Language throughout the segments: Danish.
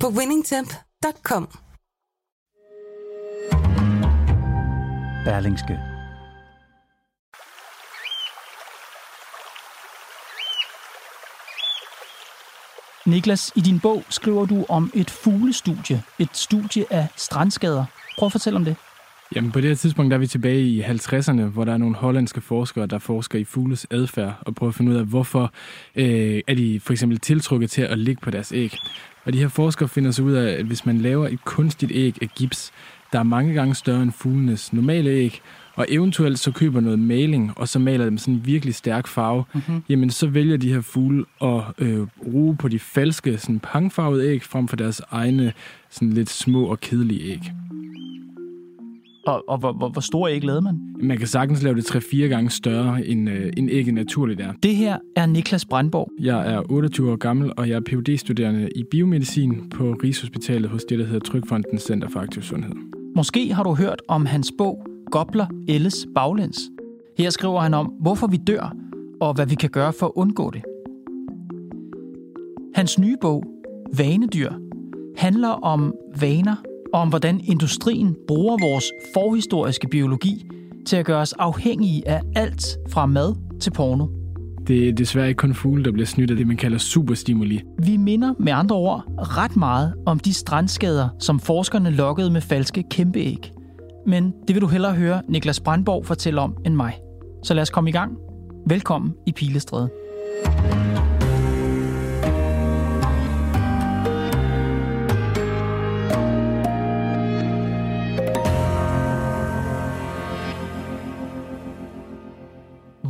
på winningtemp.com. Berlingske. Niklas, i din bog skriver du om et fuglestudie, et studie af strandskader. Prøv at fortælle om det. Jamen, på det her tidspunkt der er vi tilbage i 50'erne, hvor der er nogle hollandske forskere, der forsker i fugles adfærd og prøver at finde ud af, hvorfor øh, er de for eksempel tiltrukket til at ligge på deres æg. Og de her forskere finder så ud af, at hvis man laver et kunstigt æg af gips, der er mange gange større end fuglenes normale æg, og eventuelt så køber noget maling, og så maler dem sådan en virkelig stærk farve, mm-hmm. jamen så vælger de her fugle at øh, ruge på de falske sådan pangfarvede æg, frem for deres egne sådan lidt små og kedelige æg. Og, og hvor, hvor, hvor store æg lavede man? Man kan sagtens lave det 3-4 gange større, end, øh, end ægget naturligt er. Det her er Niklas Brandborg. Jeg er 28 år gammel, og jeg er phd studerende i biomedicin på Rigshospitalet hos det, der hedder Trykfonden Center for Aktiv Sundhed. Måske har du hørt om hans bog Gobler Elles Baglæns. Her skriver han om, hvorfor vi dør, og hvad vi kan gøre for at undgå det. Hans nye bog, Vanedyr, handler om vaner og om hvordan industrien bruger vores forhistoriske biologi til at gøre os afhængige af alt fra mad til porno. Det er desværre ikke kun fugle, der bliver snydt af det, man kalder superstimuli. Vi minder med andre ord ret meget om de strandskader, som forskerne lokkede med falske kæmpeæg. Men det vil du hellere høre Niklas Brandborg fortælle om end mig. Så lad os komme i gang. Velkommen i Pilestræde.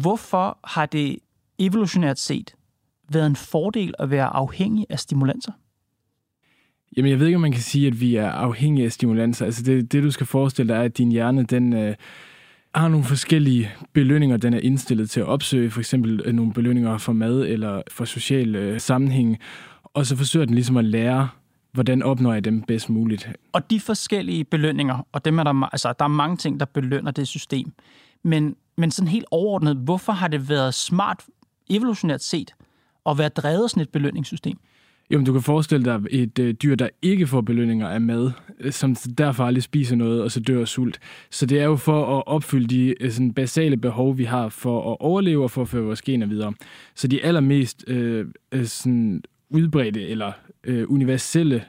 Hvorfor har det evolutionært set været en fordel at være afhængig af stimulanser? Jamen, jeg ved ikke, om man kan sige, at vi er afhængige af stimulanser. Altså, det, det du skal forestille dig, er, at din hjerne, den øh, har nogle forskellige belønninger, den er indstillet til at opsøge. For eksempel øh, nogle belønninger for mad eller for social øh, sammenhæng. Og så forsøger den ligesom at lære, hvordan opnår jeg dem bedst muligt. Og de forskellige belønninger, og dem er der, altså, der er mange ting, der belønner det system. Men, men sådan helt overordnet, hvorfor har det været smart evolutionært set at være drevet sådan et belønningssystem? Jo, du kan forestille dig et øh, dyr, der ikke får belønninger af mad, øh, som derfor aldrig spiser noget, og så dør af sult. Så det er jo for at opfylde de øh, sådan, basale behov, vi har for at overleve og for at føre vores gener videre. Så de allermest øh, øh sådan udbredte eller øh, universelle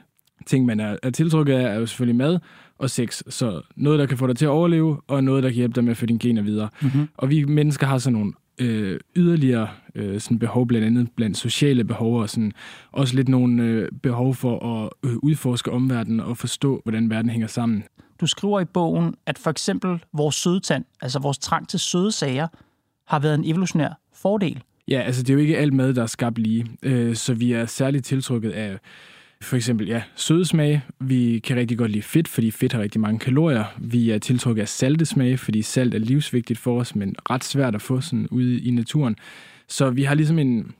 ting, man er, er tiltrukket af, er jo selvfølgelig mad og sex. Så noget, der kan få dig til at overleve, og noget, der kan hjælpe dig med at føre dine gener videre. Mm-hmm. Og vi mennesker har sådan nogle øh, yderligere øh, sådan behov, blandt andet blandt sociale behov, og sådan, også lidt nogle øh, behov for at øh, udforske omverdenen og forstå, hvordan verden hænger sammen. Du skriver i bogen, at for eksempel vores sødtand, altså vores trang til søde sager, har været en evolutionær fordel. Ja, altså det er jo ikke alt mad, der er skabt lige, øh, så vi er særligt tiltrukket af for eksempel, ja, søde smage. Vi kan rigtig godt lide fedt, fordi fedt har rigtig mange kalorier. Vi er tiltrukket af salte smage, fordi salt er livsvigtigt for os, men ret svært at få sådan ude i naturen. Så vi har ligesom en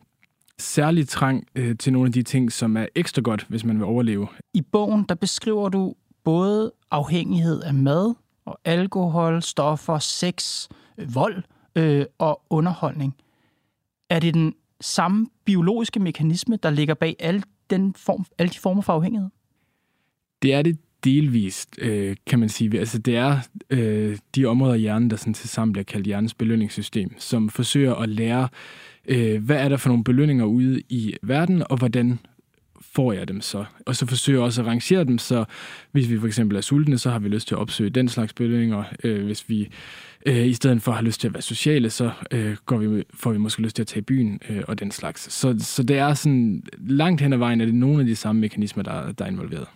særlig trang øh, til nogle af de ting, som er ekstra godt, hvis man vil overleve. I bogen, der beskriver du både afhængighed af mad og alkohol, stoffer, sex, øh, vold øh, og underholdning. Er det den samme biologiske mekanisme, der ligger bag alle den form, alle de former for afhængighed? Det er det delvist, øh, kan man sige. Altså, det er øh, de områder i hjernen, der sådan til sammen bliver kaldt hjernens belønningssystem, som forsøger at lære, øh, hvad er der for nogle belønninger ude i verden, og hvordan får jeg dem så? Og så forsøger jeg også at rangere dem, så hvis vi for eksempel er sultne, så har vi lyst til at opsøge den slags belønninger. Øh, hvis vi øh, i stedet for har lyst til at være sociale, så øh, går vi, får vi måske lyst til at tage i byen øh, og den slags. Så, så det er sådan, langt hen ad vejen at det nogle af de samme mekanismer, der, der er involveret.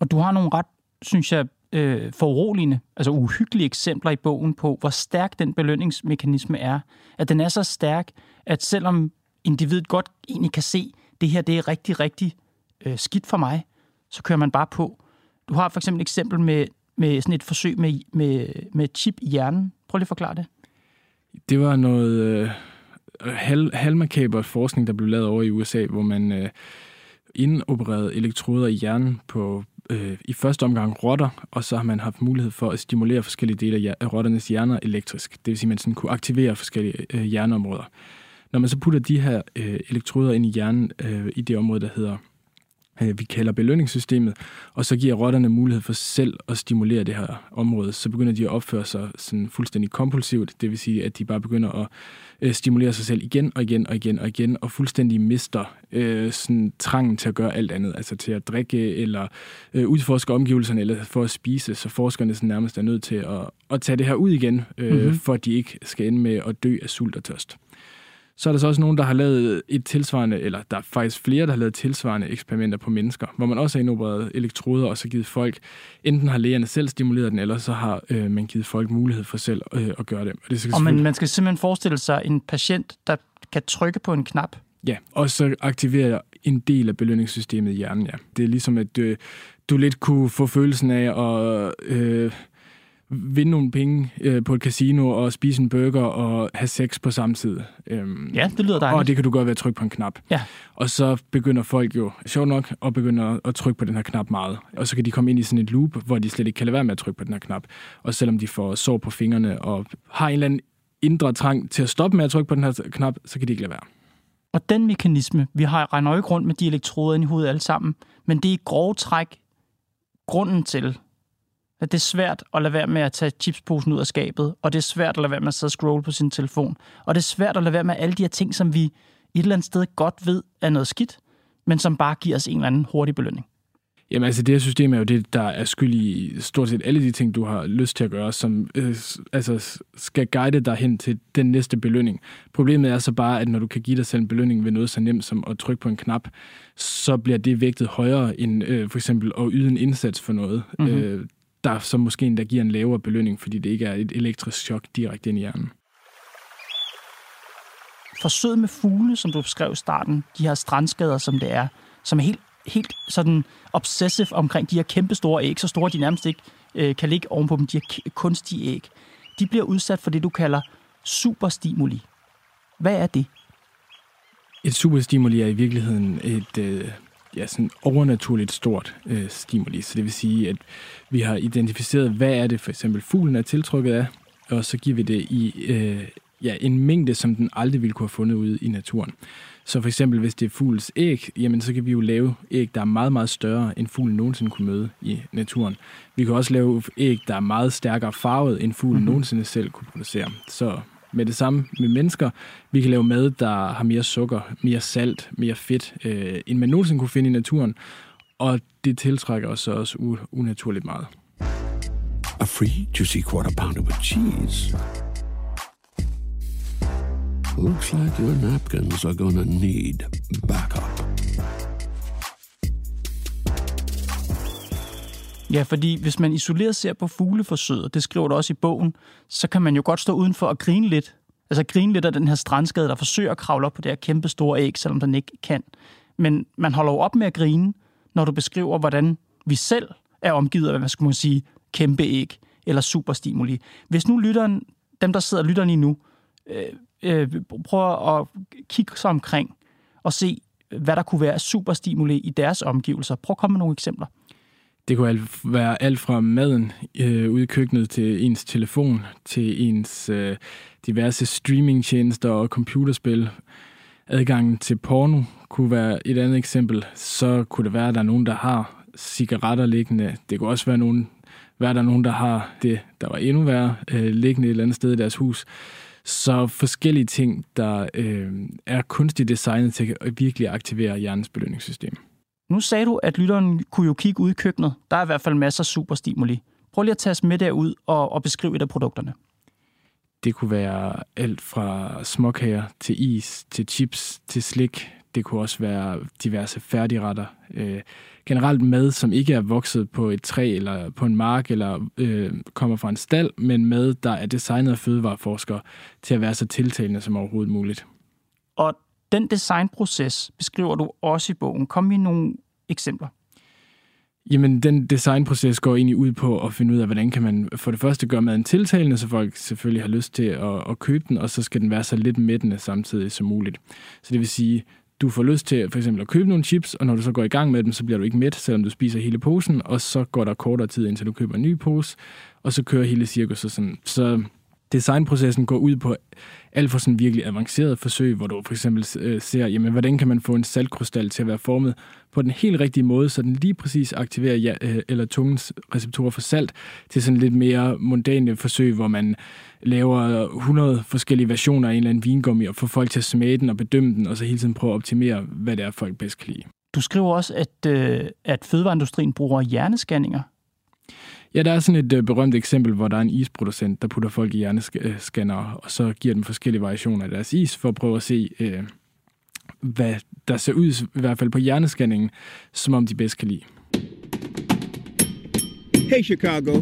Og du har nogle ret, synes jeg, øh, foruroligende, altså uhyggelige eksempler i bogen på, hvor stærk den belønningsmekanisme er. At den er så stærk, at selvom individet godt egentlig kan se, det her det er rigtig, rigtig øh, skidt for mig, så kører man bare på. Du har for eksempel et eksempel med, med sådan et forsøg med, med, med chip i hjernen. Prøv lige at forklare det. Det var noget øh, hal, halvmakaber forskning, der blev lavet over i USA, hvor man øh, indopererede elektroder i hjernen på øh, i første omgang rotter, og så har man haft mulighed for at stimulere forskellige dele af rotternes hjerner elektrisk. Det vil sige, at man sådan kunne aktivere forskellige øh, hjerneområder. Når man så putter de her øh, elektroder ind i hjernen øh, i det område, der hedder øh, vi kalder belønningssystemet, og så giver rotterne mulighed for selv at stimulere det her område. Så begynder de at opføre sig sådan fuldstændig kompulsivt, det vil sige, at de bare begynder at øh, stimulere sig selv igen og igen og igen og igen, og fuldstændig mister øh, sådan trangen til at gøre alt andet, altså til at drikke eller øh, udforske omgivelserne eller for at spise, så forskerne sådan nærmest er nødt til at, at tage det her ud igen, øh, mm-hmm. for at de ikke skal ende med at dø af sult og tørst. Så er der så også nogen, der har lavet et tilsvarende, eller der er faktisk flere, der har lavet tilsvarende eksperimenter på mennesker, hvor man også har indopereret elektroder og så givet folk, enten har lægerne selv stimuleret den, eller så har øh, man givet folk mulighed for selv øh, at gøre det. Og, det skal og man, man skal simpelthen forestille sig en patient, der kan trykke på en knap. Ja, og så aktivere en del af belønningssystemet i hjernen, ja. Det er ligesom, at øh, du lidt kunne få følelsen af at... Øh, vinde nogle penge øh, på et casino og spise en burger og have sex på samme tid. Øhm, ja, det lyder dejligt. Og det kan du gøre ved at trykke på en knap. Ja. Og så begynder folk jo, sjovt nok, at begynde at trykke på den her knap meget. Og så kan de komme ind i sådan et loop, hvor de slet ikke kan lade være med at trykke på den her knap. Og selvom de får sår på fingrene og har en eller anden indre trang til at stoppe med at trykke på den her knap, så kan de ikke lade være. Og den mekanisme, vi har regner ikke rundt med de elektroder i hovedet alle sammen, men det er i grove træk grunden til, at det er svært at lade være med at tage chipsposen ud af skabet, og det er svært at lade være med at sidde og scrolle på sin telefon, og det er svært at lade være med alle de her ting, som vi et eller andet sted godt ved er noget skidt, men som bare giver os en eller anden hurtig belønning. Jamen altså, det her system er jo det, der er skyld i stort set alle de ting, du har lyst til at gøre, som øh, altså, skal guide dig hen til den næste belønning. Problemet er så bare, at når du kan give dig selv en belønning ved noget så nemt som at trykke på en knap, så bliver det vægtet højere end øh, for eksempel at yde en indsats for noget. Mm-hmm. Øh, der så måske endda giver en lavere belønning, fordi det ikke er et elektrisk chok direkte ind i hjernen. Forsøget med fugle, som du beskrev i starten, de her strandskader, som det er, som er helt, helt sådan obsessive omkring de her kæmpe store æg, så store de nærmest ikke øh, kan ligge ovenpå dem, de her kunstige æg. De bliver udsat for det, du kalder superstimuli. Hvad er det? Et superstimuli er i virkeligheden et, øh, ja, sådan overnaturligt stort øh, stimuli. Så det vil sige, at vi har identificeret, hvad er det for eksempel fuglen er tiltrykket af, og så giver vi det i øh, ja, en mængde, som den aldrig ville kunne have fundet ude i naturen. Så for eksempel, hvis det er fugls æg, jamen så kan vi jo lave æg, der er meget, meget større, end fuglen nogensinde kunne møde i naturen. Vi kan også lave æg, der er meget stærkere farvet, end fuglen mm-hmm. nogensinde selv kunne producere. Så med det samme med mennesker. Vi kan lave mad, der har mere sukker, mere salt, mere fedt, øh, end man nogensinde kunne finde i naturen. Og det tiltrækker os også u- unaturligt meget. A free juicy quarter pounder with cheese. Looks like your napkins are gonna need backup. Ja, fordi hvis man isoleret ser på fugleforsøget, det skriver du også i bogen, så kan man jo godt stå udenfor og grine lidt. Altså grine lidt af den her strandskade, der forsøger at kravle op på det her kæmpe store æg, selvom den ikke kan. Men man holder jo op med at grine, når du beskriver, hvordan vi selv er omgivet af, hvad skal man sige, kæmpe æg eller superstimuli. Hvis nu lytteren, dem der sidder lytteren i nu, øh, øh, prøver at kigge sig omkring og se, hvad der kunne være superstimuli i deres omgivelser. Prøv at komme med nogle eksempler. Det kunne være alt fra maden øh, ude i køkkenet til ens telefon, til ens øh, diverse streamingtjenester og computerspil. Adgangen til porno kunne være et andet eksempel. Så kunne det være, at der er nogen, der har cigaretter liggende. Det kunne også være, nogen, være der er nogen, der har det, der var endnu værre, øh, liggende et eller andet sted i deres hus. Så forskellige ting, der øh, er kunstigt designet til at virkelig aktivere hjernens belønningssystem. Nu sagde du, at lytteren kunne jo kigge ud i køkkenet. Der er i hvert fald masser af superstimuli. Prøv lige at tage os med derud og, og beskrive et af produkterne. Det kunne være alt fra småkager til is, til chips, til slik. Det kunne også være diverse færdigretter. Øh, generelt mad, som ikke er vokset på et træ eller på en mark, eller øh, kommer fra en stald, men mad, der er designet af fødevareforskere til at være så tiltalende som overhovedet muligt. Og den designproces beskriver du også i bogen. Kom med nogle eksempler. Jamen, den designproces går egentlig ud på at finde ud af, hvordan kan man for det første gøre maden tiltalende, så folk selvfølgelig har lyst til at, at købe den, og så skal den være så lidt mættende samtidig som muligt. Så det vil sige, du får lyst til for eksempel at købe nogle chips, og når du så går i gang med dem, så bliver du ikke mæt, selvom du spiser hele posen, og så går der kortere tid, indtil du køber en ny pose, og så kører hele cirkuset sådan. Så designprocessen går ud på alt for sådan virkelig avanceret forsøg, hvor du for eksempel øh, ser, jamen, hvordan kan man få en saltkrystal til at være formet på den helt rigtige måde, så den lige præcis aktiverer ja, øh, eller tungens receptorer for salt, til sådan lidt mere mondane forsøg, hvor man laver 100 forskellige versioner af en eller anden vingummi, og får folk til at smage den og bedømme den, og så hele tiden prøve at optimere, hvad det er, folk bedst kan lide. Du skriver også, at, øh, at fødevareindustrien bruger hjernescanninger Ja, der er sådan et øh, berømt eksempel, hvor der er en isproducent, der putter folk i hjernescanner, og så giver dem forskellige variationer af deres is, for at prøve at se, øh, hvad der ser ud, i hvert fald på hjernescanningen, som om de bedst kan lide. Hey Chicago,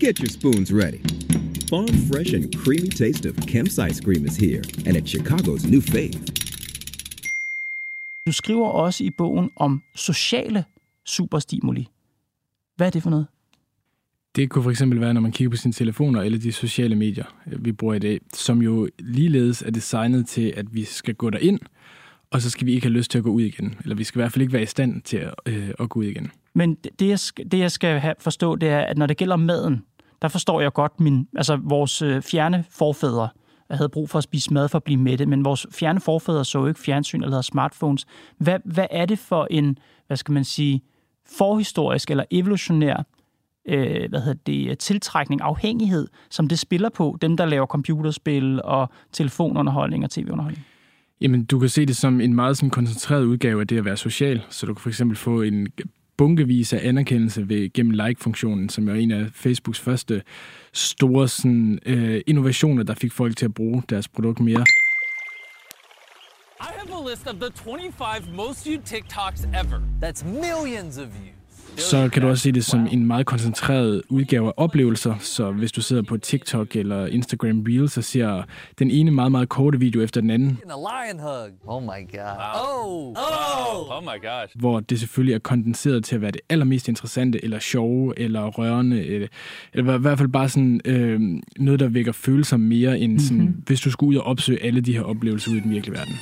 get your spoons ready. Farm fresh and creamy taste of Kemp's ice cream is here, and it's Chicago's new fave. Du skriver også i bogen om sociale superstimuli. Hvad er det for noget? Det kunne for eksempel være, når man kigger på sine telefoner eller de sociale medier, øh, vi bruger i dag, som jo ligeledes er designet til, at vi skal gå derind, og så skal vi ikke have lyst til at gå ud igen. Eller vi skal i hvert fald ikke være i stand til at, øh, at gå ud igen. Men det jeg, skal, det, jeg skal have forstå, det er, at når det gælder maden, der forstår jeg godt min, altså vores øh, fjerne forfædre, havde brug for at spise mad for at blive mætte, men vores fjerne forfædre så ikke fjernsyn eller smartphones. Hvad, hvad er det for en, hvad skal man sige, forhistorisk eller evolutionær øh, hvad hedder det, tiltrækning, afhængighed, som det spiller på, dem der laver computerspil og telefonunderholdning og tv-underholdning? Jamen, du kan se det som en meget sådan koncentreret udgave af det at være social. Så du kan for eksempel få en bunkevis af anerkendelse ved, gennem like-funktionen, som er en af Facebooks første store sådan, øh, innovationer, der fik folk til at bruge deres produkt mere. I have a list of the 25 most viewed TikToks ever. That's millions of views så kan du også se det som en meget koncentreret udgave af oplevelser. Så hvis du sidder på TikTok eller Instagram Reels så ser den ene meget, meget korte video efter den anden. Oh my god. Oh. Oh. oh my gosh. Hvor det selvfølgelig er kondenseret til at være det allermest interessante, eller sjove, eller rørende, eller, eller i hvert fald bare sådan øh, noget, der vækker følelser mere end sådan, mm-hmm. hvis du skulle ud og opsøge alle de her oplevelser ud i den virkelige verden.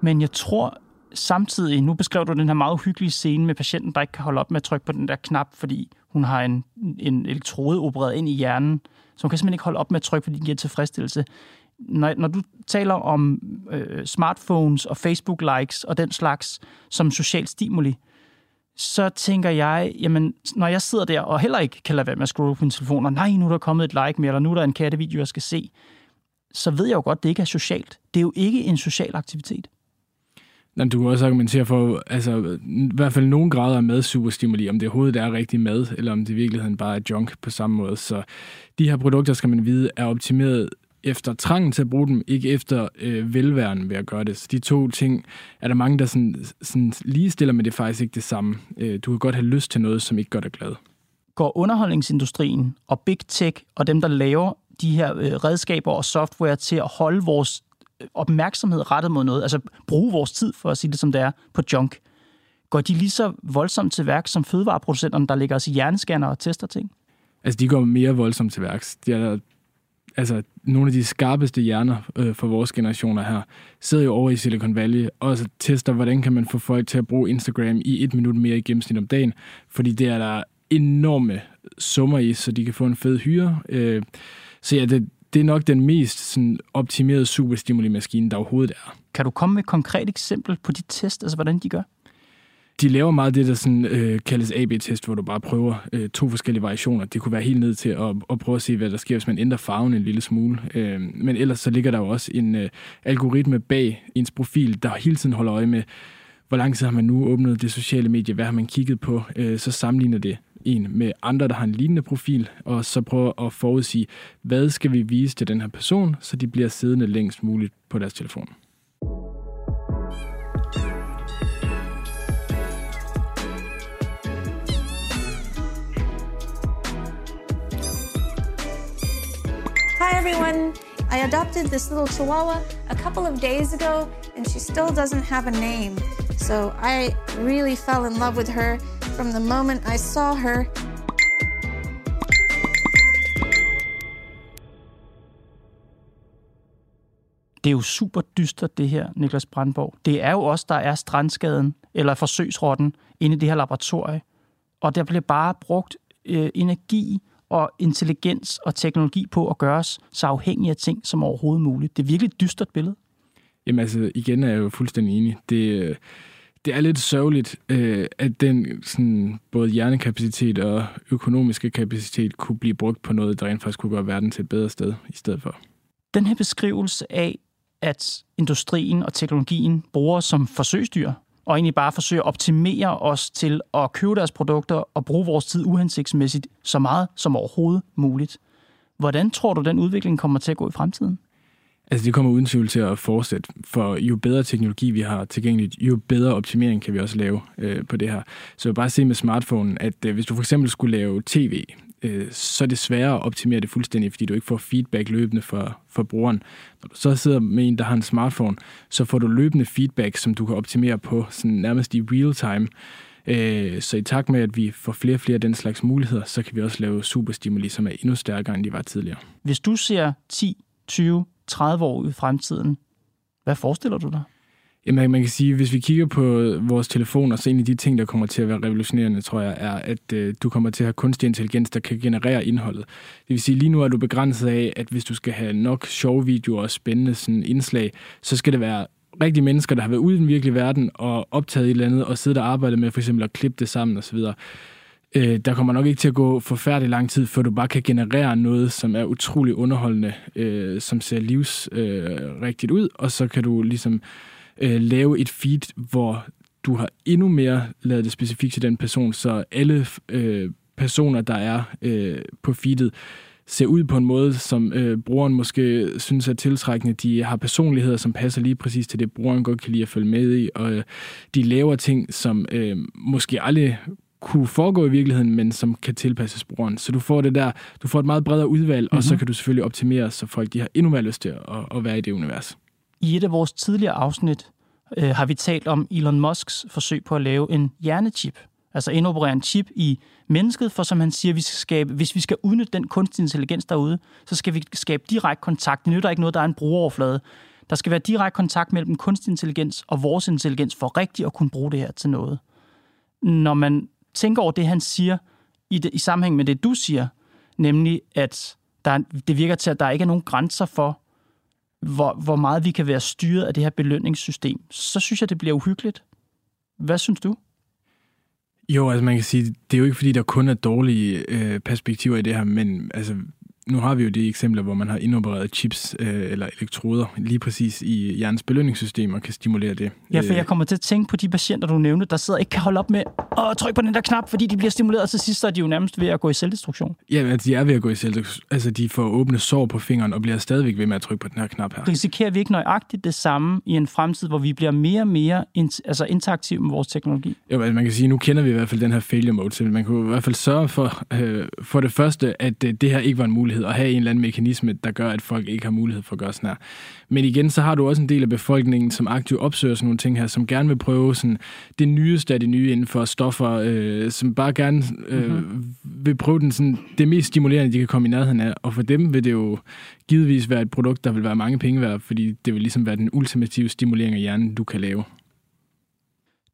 Men jeg tror, samtidig, nu beskrev du den her meget uhyggelige scene med patienten, der ikke kan holde op med at trykke på den der knap, fordi hun har en, en elektrode opereret ind i hjernen, så hun kan simpelthen ikke holde op med at trykke, fordi den giver tilfredsstillelse. Når, når du taler om øh, smartphones og Facebook-likes og den slags som social stimuli, så tænker jeg, jamen, når jeg sidder der og heller ikke kan lade være med at scrolle på min telefon, og nej, nu er der kommet et like mere, eller nu er der en kattevideo, jeg skal se, så ved jeg jo godt, at det ikke er socialt. Det er jo ikke en social aktivitet. Jamen, du kan også argumentere for, altså, i hvert fald nogen grader af mad superstimuli, om det overhovedet er rigtig mad, eller om det i virkeligheden bare er junk på samme måde. Så de her produkter, skal man vide, er optimeret efter trangen til at bruge dem, ikke efter øh, velværen ved at gøre det. Så de to ting er der mange, der sådan, sådan ligestiller, men det er faktisk ikke det samme. Øh, du kan godt have lyst til noget, som ikke gør dig glad. Går underholdningsindustrien og big tech og dem, der laver de her øh, redskaber og software til at holde vores opmærksomhed rettet mod noget, altså bruge vores tid, for at sige det som det er, på junk, går de lige så voldsomt til værk som fødevareproducenterne, der ligger os i hjerneskanner og tester ting? Altså, de går mere voldsomt til værks. De er, altså, nogle af de skarpeste hjerner øh, for vores generationer her, sidder jo over i Silicon Valley og så tester, hvordan kan man få folk til at bruge Instagram i et minut mere i gennemsnit om dagen, fordi det er der enorme summer i, så de kan få en fed hyre. Øh, så ja, det, det er nok den mest sådan, optimerede superstimuli-maskine, der overhovedet er. Kan du komme med et konkret eksempel på de test, altså hvordan de gør? De laver meget det, der sådan, øh, kaldes AB-test, hvor du bare prøver øh, to forskellige variationer. Det kunne være helt ned til at, at prøve at se, hvad der sker, hvis man ændrer farven en lille smule. Øh, men ellers så ligger der jo også en øh, algoritme bag ens profil, der hele tiden holder øje med, hvor lang tid har man nu åbnet det sociale medie, hvad har man kigget på, øh, så sammenligner det en med andre, der har en lignende profil, og så prøver at forudsige, hvad skal vi vise til den her person, så de bliver siddende længst muligt på deres telefon. Hi everyone! I adopted this little chihuahua a couple of days ago, and she still doesn't have a name. So I really fell in love with her from the moment I saw her. Det er jo super dystert, det her, Niklas Brandborg. Det er jo også, der er strandskaden, eller forsøgsrotten, inde i det her laboratorie. Og der bliver bare brugt øh, energi og intelligens og teknologi på at gøre os så afhængige af ting som overhovedet muligt. Det er virkelig et dystert billede. Jamen altså, igen er jeg jo fuldstændig enig. Det, øh, det er lidt sørgeligt, øh, at den sådan, både hjernekapacitet og økonomiske kapacitet kunne blive brugt på noget, der rent faktisk kunne gøre verden til et bedre sted i stedet for. Den her beskrivelse af, at industrien og teknologien bruger som forsøgsdyr, og egentlig bare forsøger at optimere os til at købe deres produkter og bruge vores tid uhensigtsmæssigt så meget som overhovedet muligt. Hvordan tror du, den udvikling kommer til at gå i fremtiden? Altså det kommer uden tvivl til at fortsætte, for jo bedre teknologi vi har tilgængeligt, jo bedre optimering kan vi også lave øh, på det her. Så jeg vil bare se med smartphonen, at øh, hvis du for eksempel skulle lave tv, øh, så er det sværere at optimere det fuldstændig, fordi du ikke får feedback løbende fra, fra brugeren. Når du så sidder med en, der har en smartphone, så får du løbende feedback, som du kan optimere på sådan nærmest i real time. Øh, så i takt med, at vi får flere og flere af den slags muligheder, så kan vi også lave superstimuli, som er endnu stærkere, end de var tidligere. Hvis du ser 10, 20, 30 år ud i fremtiden, hvad forestiller du dig? Jamen, man kan sige, hvis vi kigger på vores telefoner, så en af de ting, der kommer til at være revolutionerende, tror jeg, er, at øh, du kommer til at have kunstig intelligens, der kan generere indholdet. Det vil sige, lige nu er du begrænset af, at hvis du skal have nok sjove videoer og spændende sådan, indslag, så skal det være rigtige mennesker, der har været ude i den virkelige verden og optaget et eller andet, og siddet og arbejdet med for eksempel at klippe det sammen osv. Øh, der kommer nok ikke til at gå forfærdelig lang tid, før du bare kan generere noget, som er utrolig underholdende, øh, som ser livs øh, ud, og så kan du ligesom øh, lave et feed, hvor du har endnu mere lavet det specifikt til den person, så alle øh, personer, der er øh, på feedet, ser ud på en måde, som øh, brugeren måske synes er tiltrækkende. De har personligheder, som passer lige præcis til det, brugeren godt kan lide at følge med i, og øh, de laver ting, som øh, måske aldrig kunne foregå i virkeligheden, men som kan tilpasses brugeren. Så du får det der, du får et meget bredere udvalg, mm-hmm. og så mhm. kan du selvfølgelig optimere, så folk de har endnu mere lyst til at, at være i det univers. I et af vores tidligere afsnit øh, har vi talt om Elon Musks forsøg på at lave en hjernechip. Altså indoperere en chip i mennesket, for som han siger, vi skal skabe, hvis vi skal udnytte den kunstig intelligens derude, så skal vi skabe direkte kontakt. Det nytter ikke noget, der er en brugeroverflade. Der skal være direkte kontakt mellem kunstig intelligens og vores intelligens for rigtigt at kunne bruge det her til noget. Når man tænker over det, han siger i, det, i sammenhæng med det, du siger, nemlig at der, det virker til, at der ikke er nogen grænser for, hvor, hvor meget vi kan være styret af det her belønningssystem, så synes jeg, det bliver uhyggeligt. Hvad synes du? Jo, altså man kan sige, det er jo ikke fordi, der kun er dårlige øh, perspektiver i det her, men altså, nu har vi jo de eksempler, hvor man har indopereret chips øh, eller elektroder lige præcis i hjernens belønningssystem og kan stimulere det. Ja, for jeg kommer til at tænke på de patienter, du nævnte, der sidder og ikke kan holde op med at trykke på den der knap, fordi de bliver stimuleret, og til sidst så er de jo nærmest ved at gå i selvdestruktion. Ja, altså, de er ved at gå i selvdestruktion. Altså, de får åbne sår på fingeren og bliver stadigvæk ved med at trykke på den her knap her. Risikerer vi ikke nøjagtigt det samme i en fremtid, hvor vi bliver mere og mere altså interaktive med vores teknologi? Jo, altså, man kan sige, nu kender vi i hvert fald den her failure mode, så man kunne i hvert fald sørge for, øh, for det første, at øh, det her ikke var en mulighed mulighed at have en eller anden mekanisme, der gør, at folk ikke har mulighed for at gøre sådan her. Men igen, så har du også en del af befolkningen, som aktivt opsøger sådan nogle ting her, som gerne vil prøve sådan det nyeste af det nye inden for stoffer, øh, som bare gerne øh, mm-hmm. vil prøve den sådan, det mest stimulerende, de kan komme i nærheden af. Og for dem vil det jo givetvis være et produkt, der vil være mange penge værd, fordi det vil ligesom være den ultimative stimulering af hjernen, du kan lave.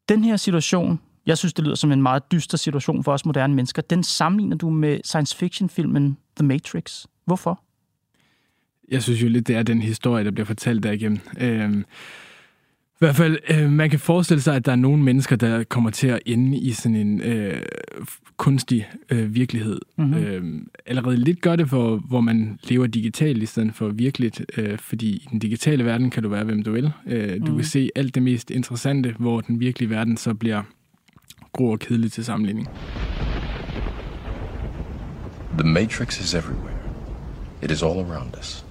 Den her situation, jeg synes, det lyder som en meget dyster situation for os moderne mennesker. Den sammenligner du med science fiction-filmen The Matrix. Hvorfor? Jeg synes jo lidt, det er den historie, der bliver fortalt derigennem. Øhm, i hvert fald, øh, man kan forestille sig, at der er nogle mennesker, der kommer til at ende i sådan en øh, kunstig øh, virkelighed. Mm-hmm. Øh, allerede lidt gør det, for, hvor man lever digitalt i stedet for virkeligt, øh, fordi i den digitale verden kan du være, hvem du vil. Øh, mm-hmm. Du kan mhm. se alt det mest interessante, hvor den virkelige verden så bliver grå og kedelig til sammenligning. The matrix is everywhere. It is all around us.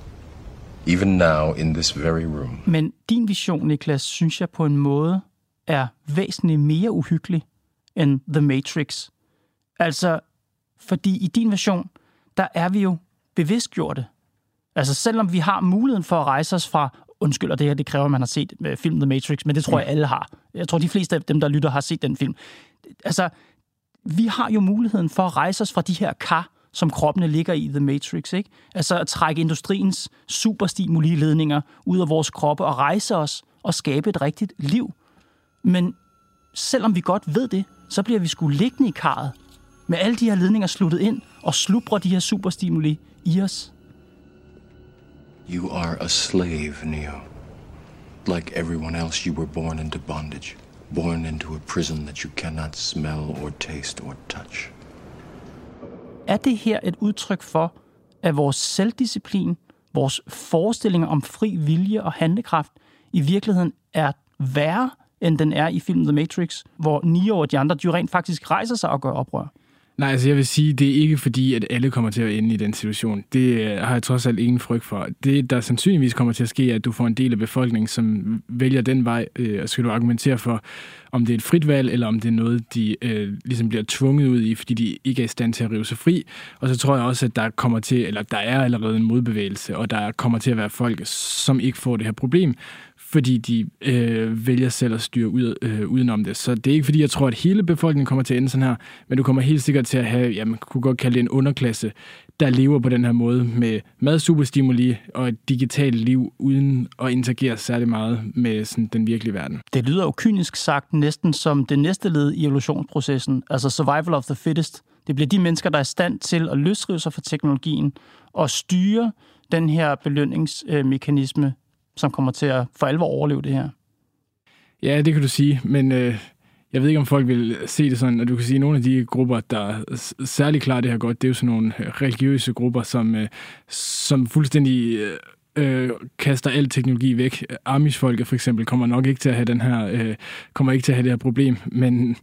Even now in this very room. Men din vision, Niklas, synes jeg på en måde er væsentligt mere uhyggelig end The Matrix. Altså, fordi i din version, der er vi jo bevidstgjorte. Altså selvom vi har muligheden for at rejse os fra Undskyld, og det her det kræver, at man har set øh, filmen The Matrix, men det tror jeg alle har. Jeg tror, de fleste af dem, der lytter, har set den film. Altså, vi har jo muligheden for at rejse os fra de her kar, som kroppene ligger i The Matrix. Ikke? Altså at trække industriens superstimuli-ledninger ud af vores kroppe og rejse os og skabe et rigtigt liv. Men selvom vi godt ved det, så bliver vi skulle liggende i karret med alle de her ledninger sluttet ind og slubrer de her superstimuli i os. You are a slave, Neo. Like everyone else, you were born into bondage. Born into a prison that you cannot smell or taste or touch. Er det her et udtryk for, at vores selvdisciplin, vores forestillinger om fri vilje og handlekraft i virkeligheden er værre, end den er i filmen The Matrix, hvor Neo og de andre de rent faktisk rejser sig og gør oprør? Nej, altså jeg vil sige, det er ikke fordi, at alle kommer til at ende i den situation. Det øh, har jeg trods alt ingen frygt for. Det, der sandsynligvis kommer til at ske, er, at du får en del af befolkningen, som vælger den vej, øh, og skal du argumentere for, om det er et frit valg, eller om det er noget, de øh, ligesom bliver tvunget ud i, fordi de ikke er i stand til at rive sig fri. Og så tror jeg også, at der kommer til, eller der er allerede en modbevægelse, og der kommer til at være folk, som ikke får det her problem, fordi de øh, vælger selv at styre ud, øh, udenom det. Så det er ikke fordi, jeg tror, at hele befolkningen kommer til at ende sådan her, men du kommer helt sikkert til at have, ja, man kunne godt kalde det en underklasse, der lever på den her måde med mad, superstimuli og et digitalt liv, uden at interagere særlig meget med sådan, den virkelige verden. Det lyder jo kynisk sagt næsten som det næste led i evolutionsprocessen, altså survival of the fittest. Det bliver de mennesker, der er i stand til at løsrive sig fra teknologien og styre den her belønningsmekanisme som kommer til at for alvor overleve det her. Ja, det kan du sige, men øh, jeg ved ikke, om folk vil se det sådan, at du kan sige, at nogle af de grupper, der særlig klarer det her godt, det er jo sådan nogle øh, religiøse grupper, som, øh, som fuldstændig øh, øh, kaster al teknologi væk. Amish-folket for eksempel kommer nok ikke til at have den her, øh, kommer ikke til at have det her problem, men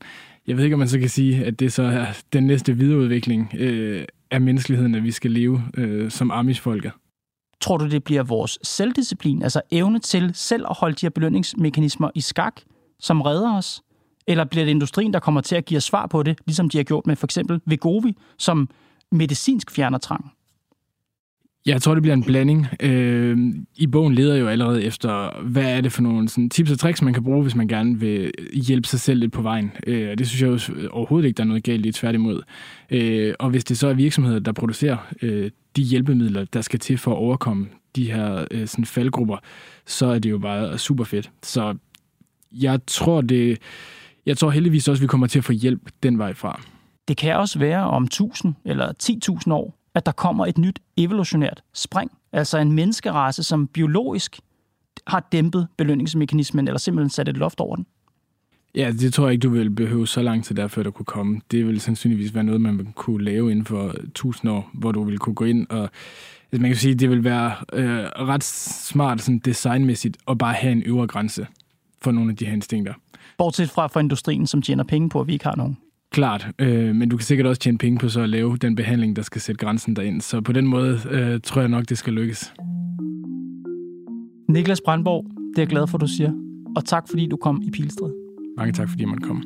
jeg ved ikke, om man så kan sige, at det så er den næste videreudvikling øh, af menneskeligheden, at vi skal leve øh, som Amish-folket. Tror du, det bliver vores selvdisciplin, altså evne til selv at holde de her belønningsmekanismer i skak, som redder os? Eller bliver det industrien, der kommer til at give os svar på det, ligesom de har gjort med for eksempel Vegovi, som medicinsk fjerner trang? Jeg tror, det bliver en blanding. Øh, I bogen leder jo allerede efter, hvad er det for nogle sådan, tips og tricks, man kan bruge, hvis man gerne vil hjælpe sig selv lidt på vejen. Øh, det synes jeg jo overhovedet ikke, der er noget galt i, tværtimod. Øh, og hvis det så er virksomheder, der producerer øh, de hjælpemidler, der skal til for at overkomme de her øh, sådan faldgrupper, så er det jo bare super fedt. Så jeg tror, det, jeg tror heldigvis også, at vi kommer til at få hjælp den vej fra. Det kan også være om 1000 eller 10.000 år, at der kommer et nyt evolutionært spring. Altså en menneskerace, som biologisk har dæmpet belønningsmekanismen, eller simpelthen sat et loft over den. Ja, det tror jeg ikke, du vil behøve så lang tid der, før der kunne komme. Det vil sandsynligvis være noget, man vil kunne lave inden for tusind år, hvor du vil kunne gå ind og... Altså man kan sige, det vil være øh, ret smart sådan designmæssigt at bare have en øvre grænse for nogle af de her instinkter. Bortset fra for industrien, som tjener penge på, at vi ikke har nogen. Klart, øh, men du kan sikkert også tjene penge på så at lave den behandling, der skal sætte grænsen derind. Så på den måde øh, tror jeg nok, det skal lykkes. Niklas Brandborg, det er jeg glad for, du siger. Og tak, fordi du kom i Pilstred. Mange tak, fordi jeg måtte komme.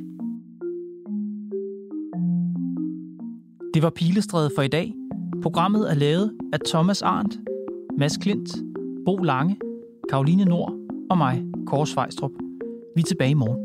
Det var Pilestræde for i dag. Programmet er lavet af Thomas Arndt, Mads Klint, Bo Lange, Karoline Nord og mig, Kåre Svejstrup. Vi er tilbage i morgen.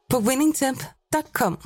på winningtemp.com.